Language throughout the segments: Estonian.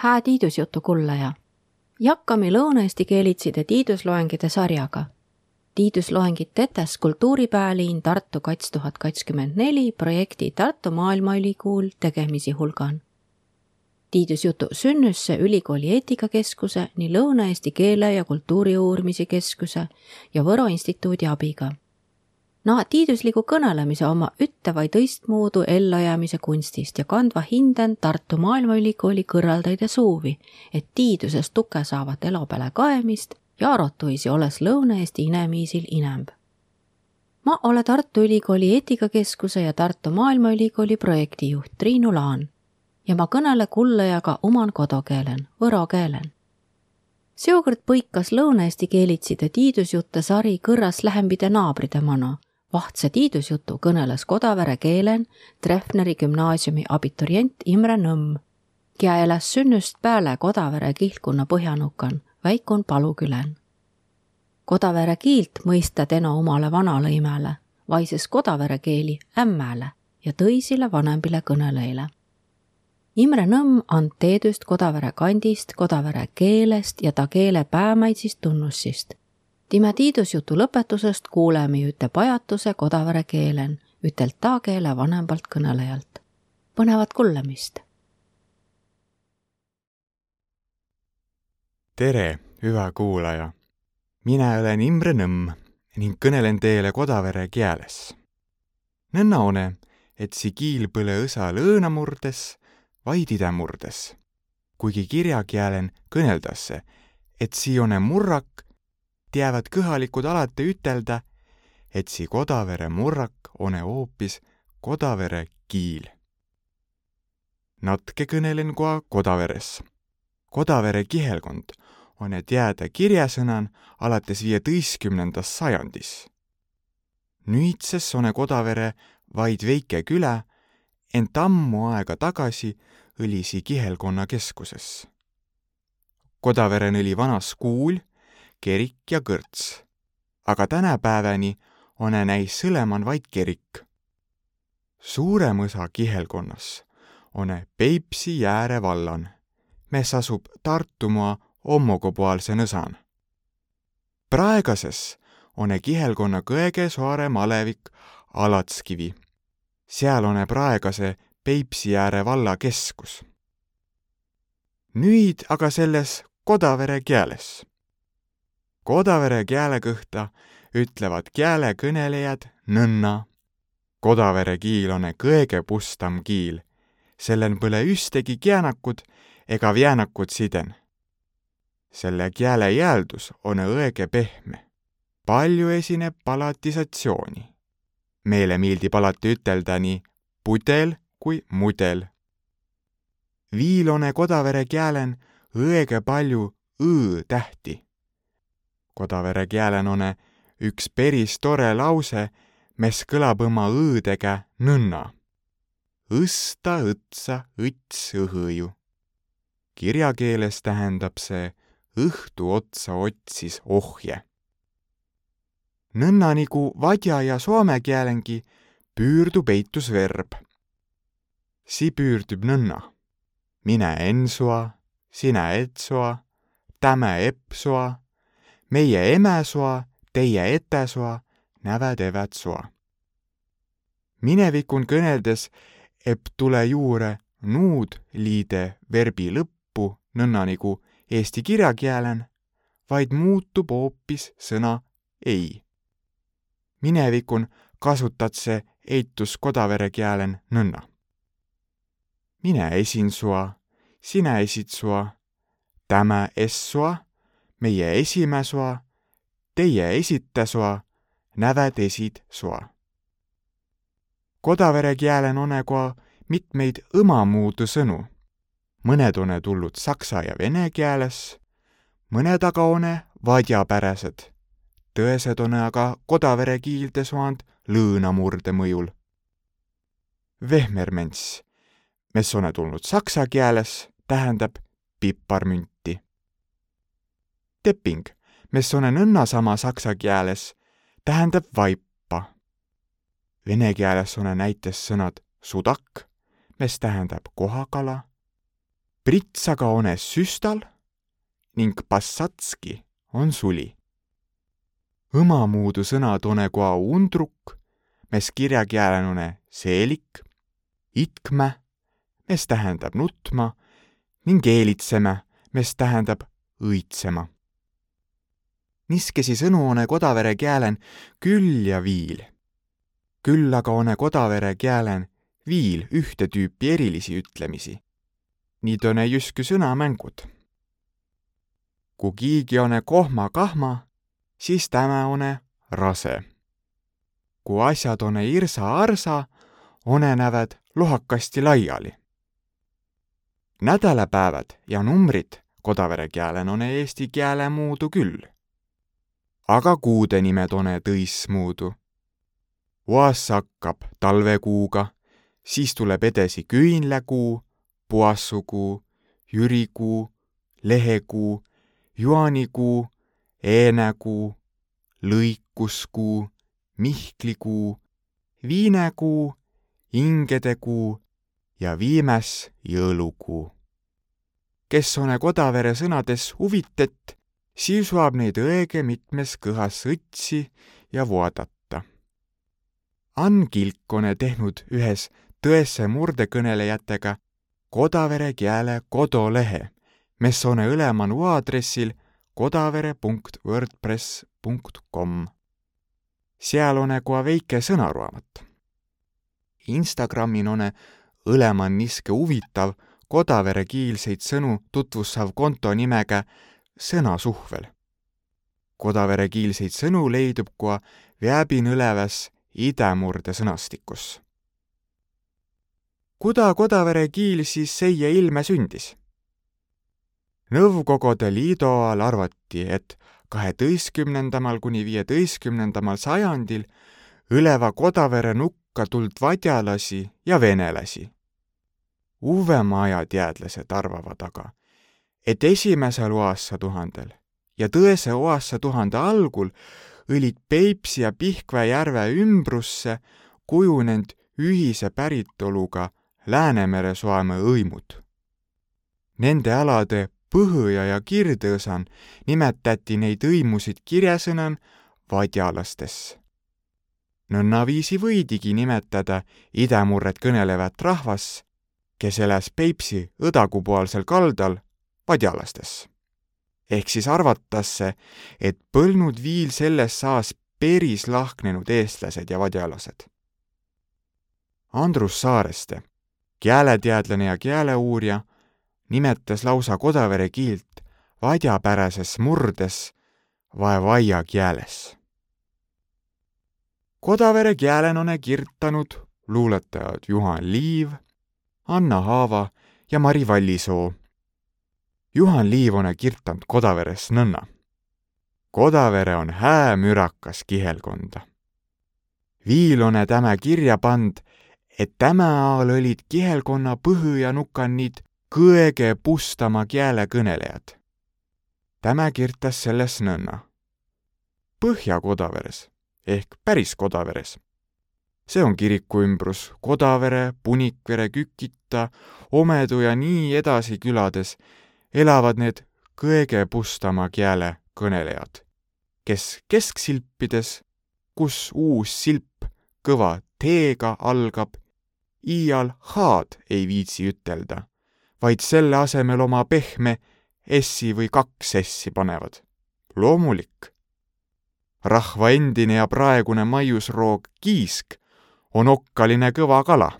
hää tiidusjutu kullaja. jakkami lõuna-eesti keelitside tiidusloengide sarjaga. tiidusloengid tetes Kultuuripäeliin Tartu kats tuhat kakskümmend neli projekti Tartu Maailmaülikool tegemisi hulgan. tiidusjutu sünnüsse ülikooli eetikakeskuse nii Lõuna-Eesti Keele ja Kultuuri Uurimise Keskuse ja Võro Instituudi abiga Naa tiidusliku kõnelemise oma ütte vai tõistmoodu ellujäämise kunstist ja kandva hinden Tartu Maailmaülikooli kõrvaldaide suuvi, et tiidusest tuke saavat elo peale kaemist ja arotuisi olles Lõuna-Eesti inemiisil inemb. ma olen Tartu Ülikooli eetikakeskuse ja Tartu Maailmaülikooli projektijuht Triinu Laan ja ma kõnele kullajaga oman kodukeelen, võro keelen seokord põikas Lõuna-Eesti keelitside tiidusjutte sari kõrras lähembide naabride mano vahtse tiidusjutu kõneles Kodavere keelen Treffneri gümnaasiumi abiturient Imre Nõmm, kia elas sünnüst peale Kodavere kihlkonna põhjanukan, väikun Palukülen. Kodavere kiilt mõista teno omale vanalõimele, vaises Kodavere keeli ämmäle ja tõisile vanembile kõneleile. Imre Nõmm and teedüst Kodavere kandist, Kodavere keelest ja ta keele päämaitsist tunnussist Time tiidusjutu lõpetusest kuuleme üte pajatuse kodavere keelen, ütelt ta keele vanembalt kõnelejalt. põnevat kuulamist. tere, hüva kuulaja. mina olen Imre Nõmm ning kõnelen teile kodavere keeles. nõnna one, et si kiil põle õsa lõõna murdes, vaid ide murdes. kuigi kirjakeelen kõneldasse, et si one murrak teavad kõhalikud alati ütelda, et si Kodavere murrak one hoopis Kodavere kiil. Natke kõnelen koa Kodaveres. Kodavere kihelkond on teada kirjasõnan alates viieteistkümnendas sajandis. nüüdses on Kodavere vaid väike küla, ent ammu aega tagasi oli si kihelkonna keskuses. Kodaveren oli vanas kuul kerik ja kõrts. aga tänapäevani on näis sõleman vaid kerik. suurem osa kihelkonnas on Peipsi jääre vallan, mis asub Tartumaa ommogopoolse nõsan. praegases on kihelkonna kõige soarem alevik Alatskivi. seal on praegase Peipsi ääre valla keskus. nüüd aga selles Kodavere keeles Kodavere keelekõhta ütlevad keelekõnelejad nõnna. Kodavere kiil on kõige pustam kiil, sellen põle üstegi kiänakut ega viänakut siden. selle keele jääldus on õige pehme. palju esineb palatisatsiooni. meile meeldib alati ütelda nii pudel kui mudel. viilone kodavere keelen õige palju õ tähti Kodavere kiälenone üks peris tore lause, mis kõlab oma õõdega nõnna. õsta õtsa õts õhõju. kirjakeeles tähendab see õhtu otsa otsis ohje. nõnna nagu vadja ja soome keelengi püürdub eitusverb. Si püürdub nõnna. mine ensua, sina etsoa, tämä epsoa meie emesoa, teie etesoa, näved evät soa. minevikun kõneldes eb tule juure nuud liide verbi lõppu nõnna nagu eesti kirjakeelen, vaid muutub hoopis sõna ei. minevikun kasutad see eitus kodavere keelen nõnna. mine esin sua, sina esid sua, tämä es sua meie esimäsoa, teie esitesoa, näved esid soa. Kodavere kielen onekoa mitmeid õmamuudu sõnu. mõned one tulnud saksa ja vene keeles, mõned aga one vadjapäräsed. tõesed one aga kodavere kiilde soand lõõnamurde mõjul. Vehmerments, mis one tulnud saksa keeles, tähendab piparmünti teping, mis on nõnna sama saksa keeles, tähendab vaipa. Vene keeles on näiteks sõnad sudak, mis tähendab kohakala, Prits aga one süstal ning Passatski on suli. õmamuudu sõnad one koa undruk, mes kirjakielen one seelik, itkme, mis tähendab nutma ning eelitseme, mis tähendab õitsema. Niskesi sõnu one kodavere kielen küll ja viil. küll aga one kodavere kielen viil ühte tüüpi erilisi ütlemisi. Niid one justkui sõnamängud. kui kiigi one kohma-kahma, siis tämä one rase. kui asjad one irsa-arsa, one näved lohakasti laiali nädalapäevad ja numbrid kodavere kielen on eesti kiele muudu küll. Aga kuude nimed on tõismuudu. Oas hakkab talvekuuga, siis tuleb edasi küünlakuu, puassukuu, jürikuu, lehekuu, juanikuu, eenekuu, lõikuskuu, mihklikuu, viinekuu, ingedekuu ja viimäs jõulukuu. kes one Kodavere sõnades huvitet, siis saab neid õige mitmes kõhas õtsi ja vaadata. Ann Kilk on tehnud ühes tõese murdekõnelejatega Kodavere kiele kodolehe, mis on Õlemanu aadressil kodavere.wordpress.com. seal on kohe väike sõnaraamat. Instagramin on Õlemann niske huvitav Kodavere kiilseid sõnu tutvustav konto nimega Sõnasuhvel. Kodavere kiilseid sõnu leidub ka Vääbinõleves idemurde sõnastikus. kuda Kodavere kiil siis seie ilme sündis? Nõukogude Liidu ajal arvati, et kaheteistkümnendamal kuni viieteistkümnendamal sajandil Õleva Kodavere nukka tuld vadjalasi ja venelasi uuema aja teadlased arvavad aga, et esimesel aastatuhandel ja tõese aastatuhande algul olid Peipsi ja Pihkva järve ümbrusse kujunenud ühise päritoluga Läänemere soame õimud. Nende alade Põhõja ja Kirdõsan nimetati neid õimusid kirjasõnan vadjalastes. nõnnaviisi võidigi nimetada idamurret kõnelevat rahvas kes elas Peipsi õdagupoolsel kaldal padjalastes. ehk siis arvatakse, et põlnud viil selles saas peris lahknenud eestlased ja vadjalased. Andrus Saareste, keeleteadlane ja keeleuurija, nimetas lausa kodavere kiilt vadjapärases murdes vaevaia keeles. Kodavere keelen on kirjutanud luuletajad Juhan Liiv Anna Haava ja Mari Vallisoo. Juhan Liivone kirtand Kodaveres nõnna. Kodavere on häämürakas kihelkonda. Viilone tämä kirja pand, et tämä aal olid kihelkonna põhõ ja nukannid kõege pustama kiele kõnelejad. Tämä kirtas selles nõnna. Põhja-Kodaveres ehk päris Kodaveres see on kiriku ümbrus Kodavere, Punikvere, Kükita, Omedu ja nii edasi külades elavad need kõige pustama kiele kõnelejad, kes kesksilpides, kus uus silp kõva T-ga algab, iial H-d ei viitsi ütelda, vaid selle asemel oma pehme S-i või kaks S-i panevad. loomulik. rahva endine ja praegune maiusroog kiisk on okkaline kõva kala.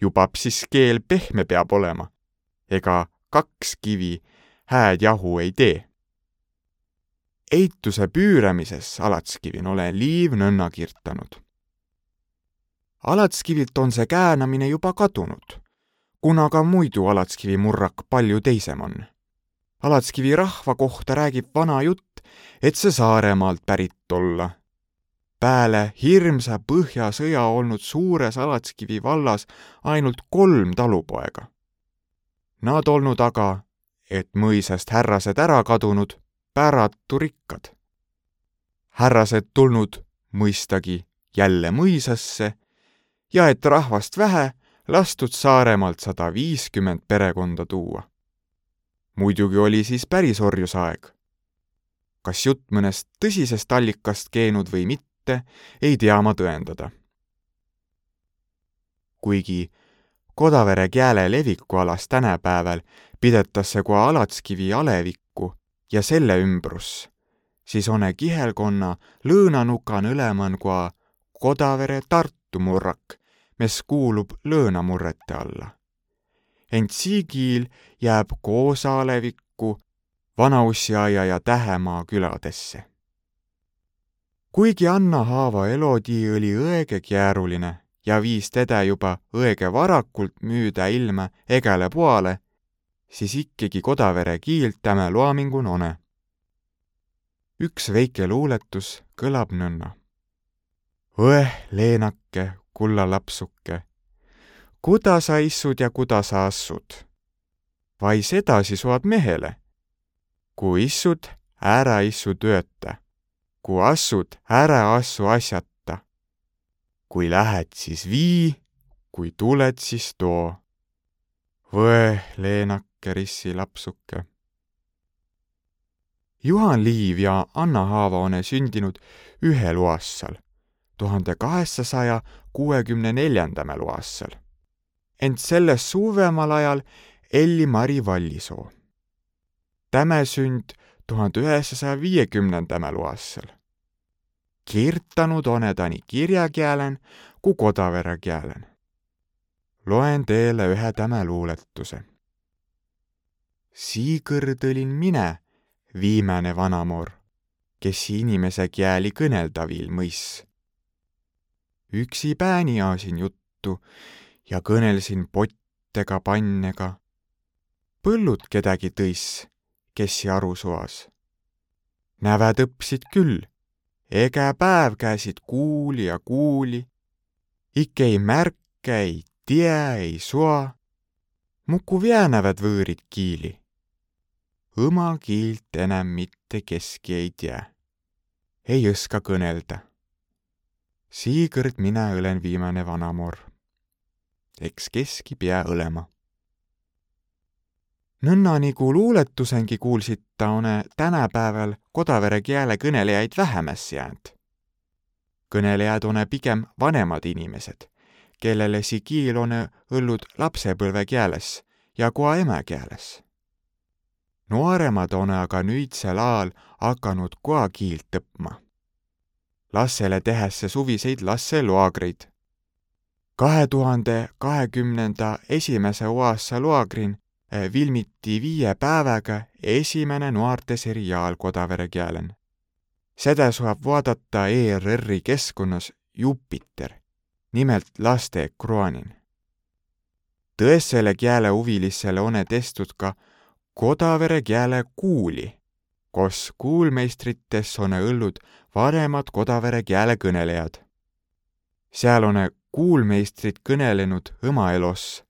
jubab siis keel pehme peab olema. ega kaks kivi hääd jahu ei tee. eituse püüramises Alatskivin olen Liiv nõnna kirtanud. Alatskivilt on see käänamine juba kadunud, kuna ka muidu Alatskivi murrak palju teisem on. Alatskivi rahva kohta räägib vana jutt, et see Saaremaalt pärit olla peale hirmsa põhjasõja olnud suures Alatskivi vallas ainult kolm talupoega. Nad olnud aga, et mõisast härrased ära kadunud, päratu rikkad. härrased tulnud mõistagi jälle mõisasse ja et rahvast vähe, lastud Saaremaalt sada viiskümmend perekonda tuua. muidugi oli siis päris orjusaeg. kas jutt mõnest tõsisest allikast keenud või mitte, ei tea ma tõendada. kuigi Kodavere kääle levikualas tänapäeval pidetakse kui Alatskivi alevikku ja selle ümbrus, siis one kihelkonna lõõnanukan õleman kui Kodavere Tartu murrak, mis kuulub lõõnamurrete alla. ent siigiil jääb Koosa alevikku Vanaussiaia ja Tähemaa küladesse. kuigi Anna Haava elodii oli õige keeruline ja viis teda juba õige varakult müüda ilma egale poale, siis ikkagi Kodavere kiilt tämä loamingu none. üks väike luuletus kõlab nõnna. õeh, Leenake, kulla lapsuke, kuda sa issud ja kuda sa assud? vai sedasi soad mehele? kui issud, ära issu tööta, kui assud, ära assu asjata kui lähed, siis vii, kui tuled, siis too. Võe, Leenake, rissi lapsuke. Juhan Liiv ja Anna Haava on sündinud ühel aastal, tuhande kaheksasaja kuuekümne neljandamal aastal. ent sellest suvemal ajal Elli-Mari Vallisoo. Täme sünd tuhande üheksasaja viiekümnendamal aastal kirtanud one ta nii kirjakeelen kui kodavere keelen. loen teile ühe täme luuletuse. Siigõrd olin mine, viimane vanamoor, kes inimese kieli kõnelda viil mõis. üksi pääni ajasin juttu ja kõnelsin pottega pannega. põllud kedagi tõis, kes aru suas. näved õpsid küll ega päev käisid kuuli ja kuuli. ikke ei märkä, ei tie, ei sua. muku väänävät võõrid kiili. õma kiilt enam mitte keski ei tea. ei õska kõnelda. siikõrd mina olen viimane vanamoor. eks keski pea õlema nõnna nagu luuletusengi kuulsid ta one tänapäeval kodavere keele kõnelejaid vähemaks jäänud. kõnelejad one pigem vanemad inimesed, kellele see kiil on õllud lapsepõlve keeles ja koa emakeeles. nooremad on aga nüüdsel ajal hakanud koa kiilt õppima. lastele tehesse suviseid lasteloagreid. kahe tuhande kahekümnenda esimese aasta loagrin filmiti äh, viie päevaga esimene noorteseriaal Kodavere keelen. seda saab vaadata ERR-i keskkonnas Jupiter, nimelt laste ekraanin. tõesele keelehuvilisele on testud ka Kodavere keele kuuli, kus kuulmeistrites on õllud vanemad Kodavere keele kõnelejad. seal on kuulmeistrid kõnelenud õma elos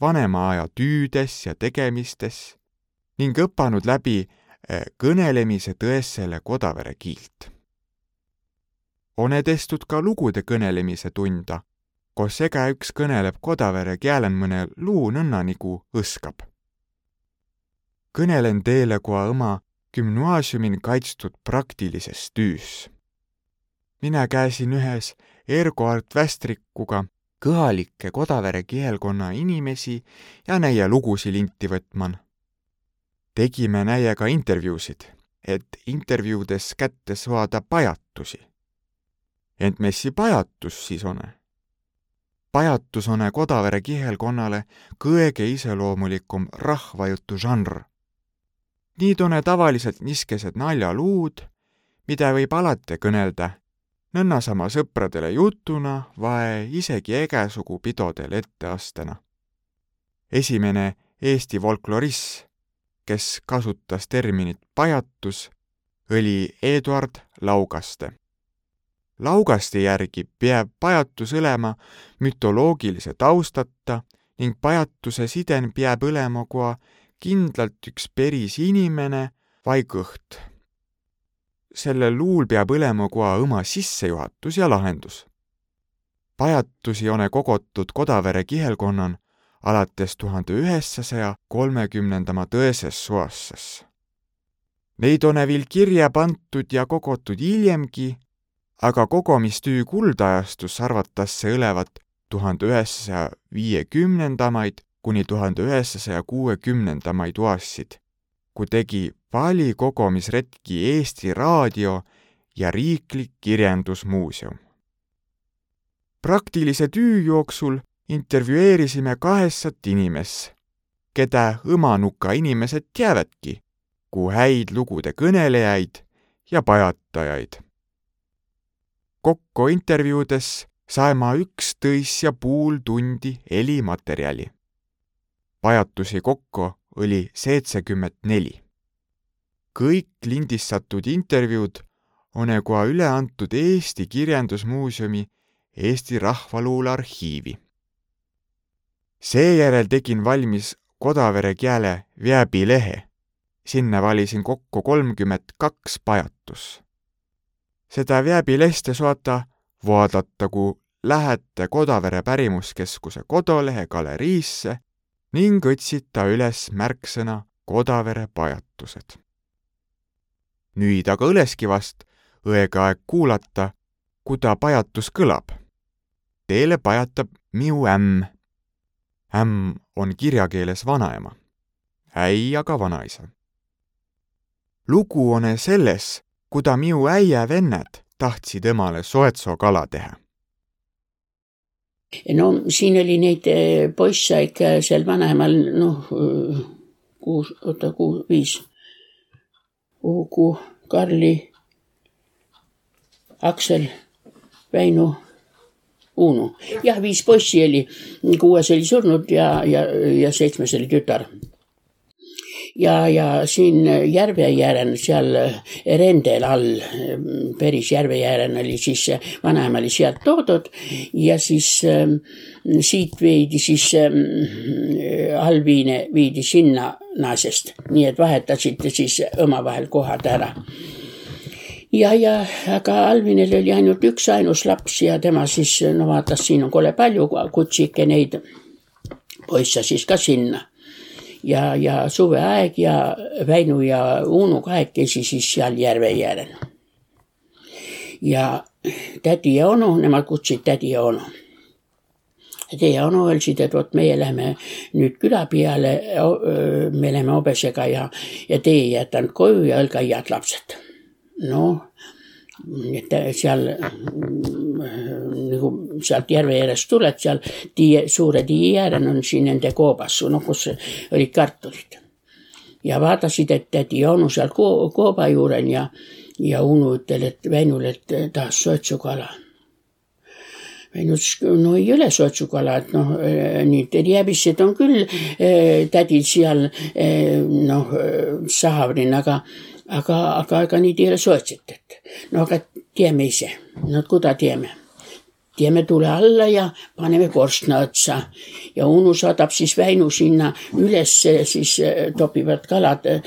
vanema aja tüüdes ja tegemistes ning õppanud läbi eh, kõnelemise tõessele Kodavere kiilt. on edestud ka lugude kõnelemise tunda, kus igaüks kõneleb Kodavere keelen mõne luu nõnna nagu õskab. kõnelen teile kui õma gümnaasiumin kaitstud praktilises tüüs. mina käisin ühes Ergo Art Västrikuga kõhalikke Kodavere kihelkonna inimesi ja näie lugusi linti võtman. tegime näiega intervjuusid, et intervjuudes kätte saada pajatusi. ent messi pajatus siis on? pajatus on Kodavere kihelkonnale kõige iseloomulikum rahvajutu žanr. Need on tavaliselt niskesed naljaluud, mida võib alati kõnelda nõnnasama sõpradele jutuna vae isegi ägesugu pidodel etteastena. esimene Eesti folklorist, kes kasutas terminit pajatus, oli Eduard Laugaste. Laugaste järgi peab pajatus olema mütoloogilise taustata ning pajatuse siden peab olema kohe kindlalt üks päris inimene vai kõht sellel luul peab olema kohe õma sissejuhatus ja lahendus. pajatusi on kogutud Kodavere kihelkonnan alates tuhande üheksasaja kolmekümnendama tõeses suasses. Neid on viil kirja pandud ja kogutud hiljemgi, aga kogumistüü kuldajastus arvatakse õlevat tuhande üheksasaja viiekümnendamaid kuni tuhande üheksasaja kuuekümnendamaid aastaid, kui tegi pali kogumisretki Eesti Raadio ja Riiklik Kirjandusmuuseum. praktilise tüü jooksul intervjueerisime kaheksat inimest, keda õmanuka inimesed teavadki kui häid lugude kõnelejaid ja pajatajaid. kokku intervjuudes sain ma üksteist ja pool tundi helimaterjali. pajatusi kokku oli seitsekümmend neli. kõik lindistatud intervjuud on kohe üle antud Eesti Kirjandusmuuseumi Eesti Rahvaluule arhiivi. seejärel tegin valmis Kodavere keele veebilehe. sinna valisin kokku kolmkümmend kaks pajatus. seda veebilehte saate vaadata, kui lähete Kodavere pärimuskeskuse kodulehe galeriisse ning otsita üles märksõna Kodavere pajatused. nüüd aga Õleskivast õige aeg kuulata, kuida pajatus kõlab. Teile pajatab miu ämm. ämm on kirjakeeles vanaema, äi aga vanaisa. lugu on selles, kuida miu äie vennad tahtsid emale soetsokala teha no siin oli neid eh, poisse ikka seal vanemal noh, kuus, oota, kuus, viis. Uku, Karli, Aksel, Väinu, Uunu. jah, viis poissi oli, kuues oli surnud ja, ja, ja seitsmes oli tütar. Ja, ja siin järve äärel, seal rendel all, päris järve äärel oli siis, vanaema oli sealt toodud ja siis siit viidi siis allviine viidi sinna naasest, nii et vahetasid siis omavahel kohad ära ja, ja aga Alvinil oli ainult üksainus laps ja tema siis no vaatas, siin on kole palju, kutsike neid poisse siis ka sinna. Ja, ja suveaeg ja Väinu ja Uunu kahekesi siis seal järve järel. ja tädi ja onu, nemad kutsusid tädi ja onu tädi ja onu öelsid, et vot meie läheme nüüd küla peale, me läheme hobesega ja, ja teie jätanud koju ja olge head lapsed noh, et seal nagu sealt järve äärest tuled, seal tie, suure tie äärel on siin nende koobas, noh, kus olid kartulid. ja vaatasid, et tädi onu seal ko kooba juurel ja, ja Unu ütel, et Väinule, et tahaks soetsukala. Väinu ütles, no ei ole soetsukala, et noh, nüüd jääbised on küll tädil seal noh, sahavrin, aga aga, aga ega neid ei ole soetsetud. no aga teeme ise, no kuida teeme? Teeme tule alla ja paneme korstna otsa. Ja Unu saadab siis Väinu sinna ülesse, siis eh, topivad kalad eh,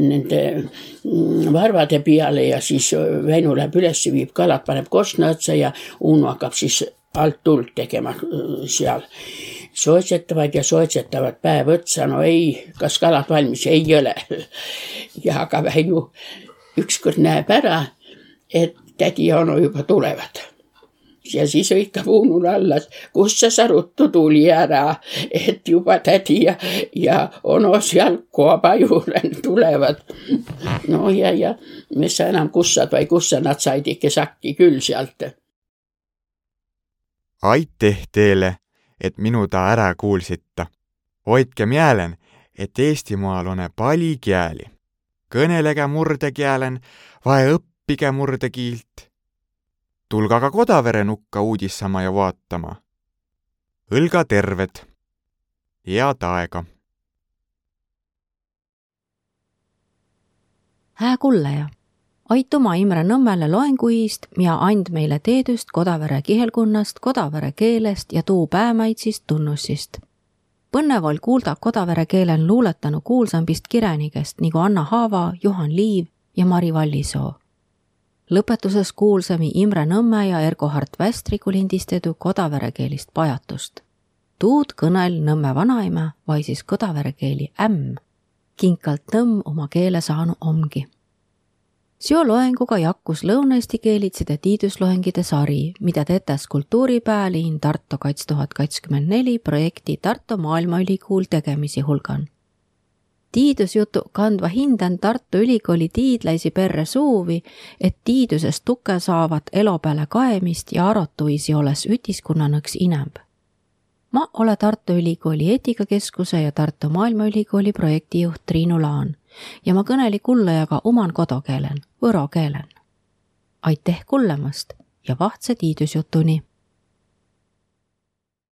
nende mm, varvade peale ja siis Väinu läheb ülesse, viib kalad, paneb korstna otsa ja Unu hakkab siis alt tuld tegema seal. Soetsetavad ja soetsetavad päev otsa, no ei, kas kalad valmis, ei ole. ja aga Väinu ükskord näeb ära, et tädi ja onu juba tulevad ja siis hõikab Uunule alla, kust sa sa ruttu tuli ära, et juba tädi ja, ja onu seal kooba juurel tulevad. no ja, ja mis sa enam kussad või kussa nad said ikka sakki küll sealt. aitäh teile et minu ta ära kuulsita. hoidke mielen, et Eestimaal on pali kieli. kõnelege murdekielen, vae õppige murdekiilt. Tulge aga Kodavere nukka uudissama ja vaatama. õlga terved. head aega. hää kullaja aituma Imre Nõmmele loenguist ja and meile teedüst Kodavere kihelkonnast, Kodavere keelest ja tuu päämaitsist tunnussist. Põnnev oll kuulda Kodavere keelen luuletanu kuulsambist kirjanikest nagu Anna Haava, Juhan Liiv ja Mari Vallisoo. Lõpetuses kuulsime Imre Nõmme ja Ergo-Hart Västriku lindistatud kodavere keelist pajatust. tuud kõnel Nõmme vanaema vai siis kõdavere keeli ämm. kinkalt nõmm oma keele saanu omgi Seo loenguga jakkus lõunaeesti keelitside tiidusloengide sari, mida tetes Kultuuripäeliin Tartu kats tuhat kakskümmend neli projekti Tartu Maailmaülikool tegemisi hulgan. Tiidusjutu kandva hindan Tartu Ülikooli tiidlaisi perre suuvi, et tiidusest tuke saavat elo peale kaemist ja arotuisi olles ütiskunnanõks inämb ma olen Tartu Ülikooli eetikakeskuse ja Tartu Maailmaülikooli projektijuht Triinu Laan ja ma kõneli kullajaga oman kodukeelen, võro keelen. aitäh kuulamast ja vahtse tiidusjutuni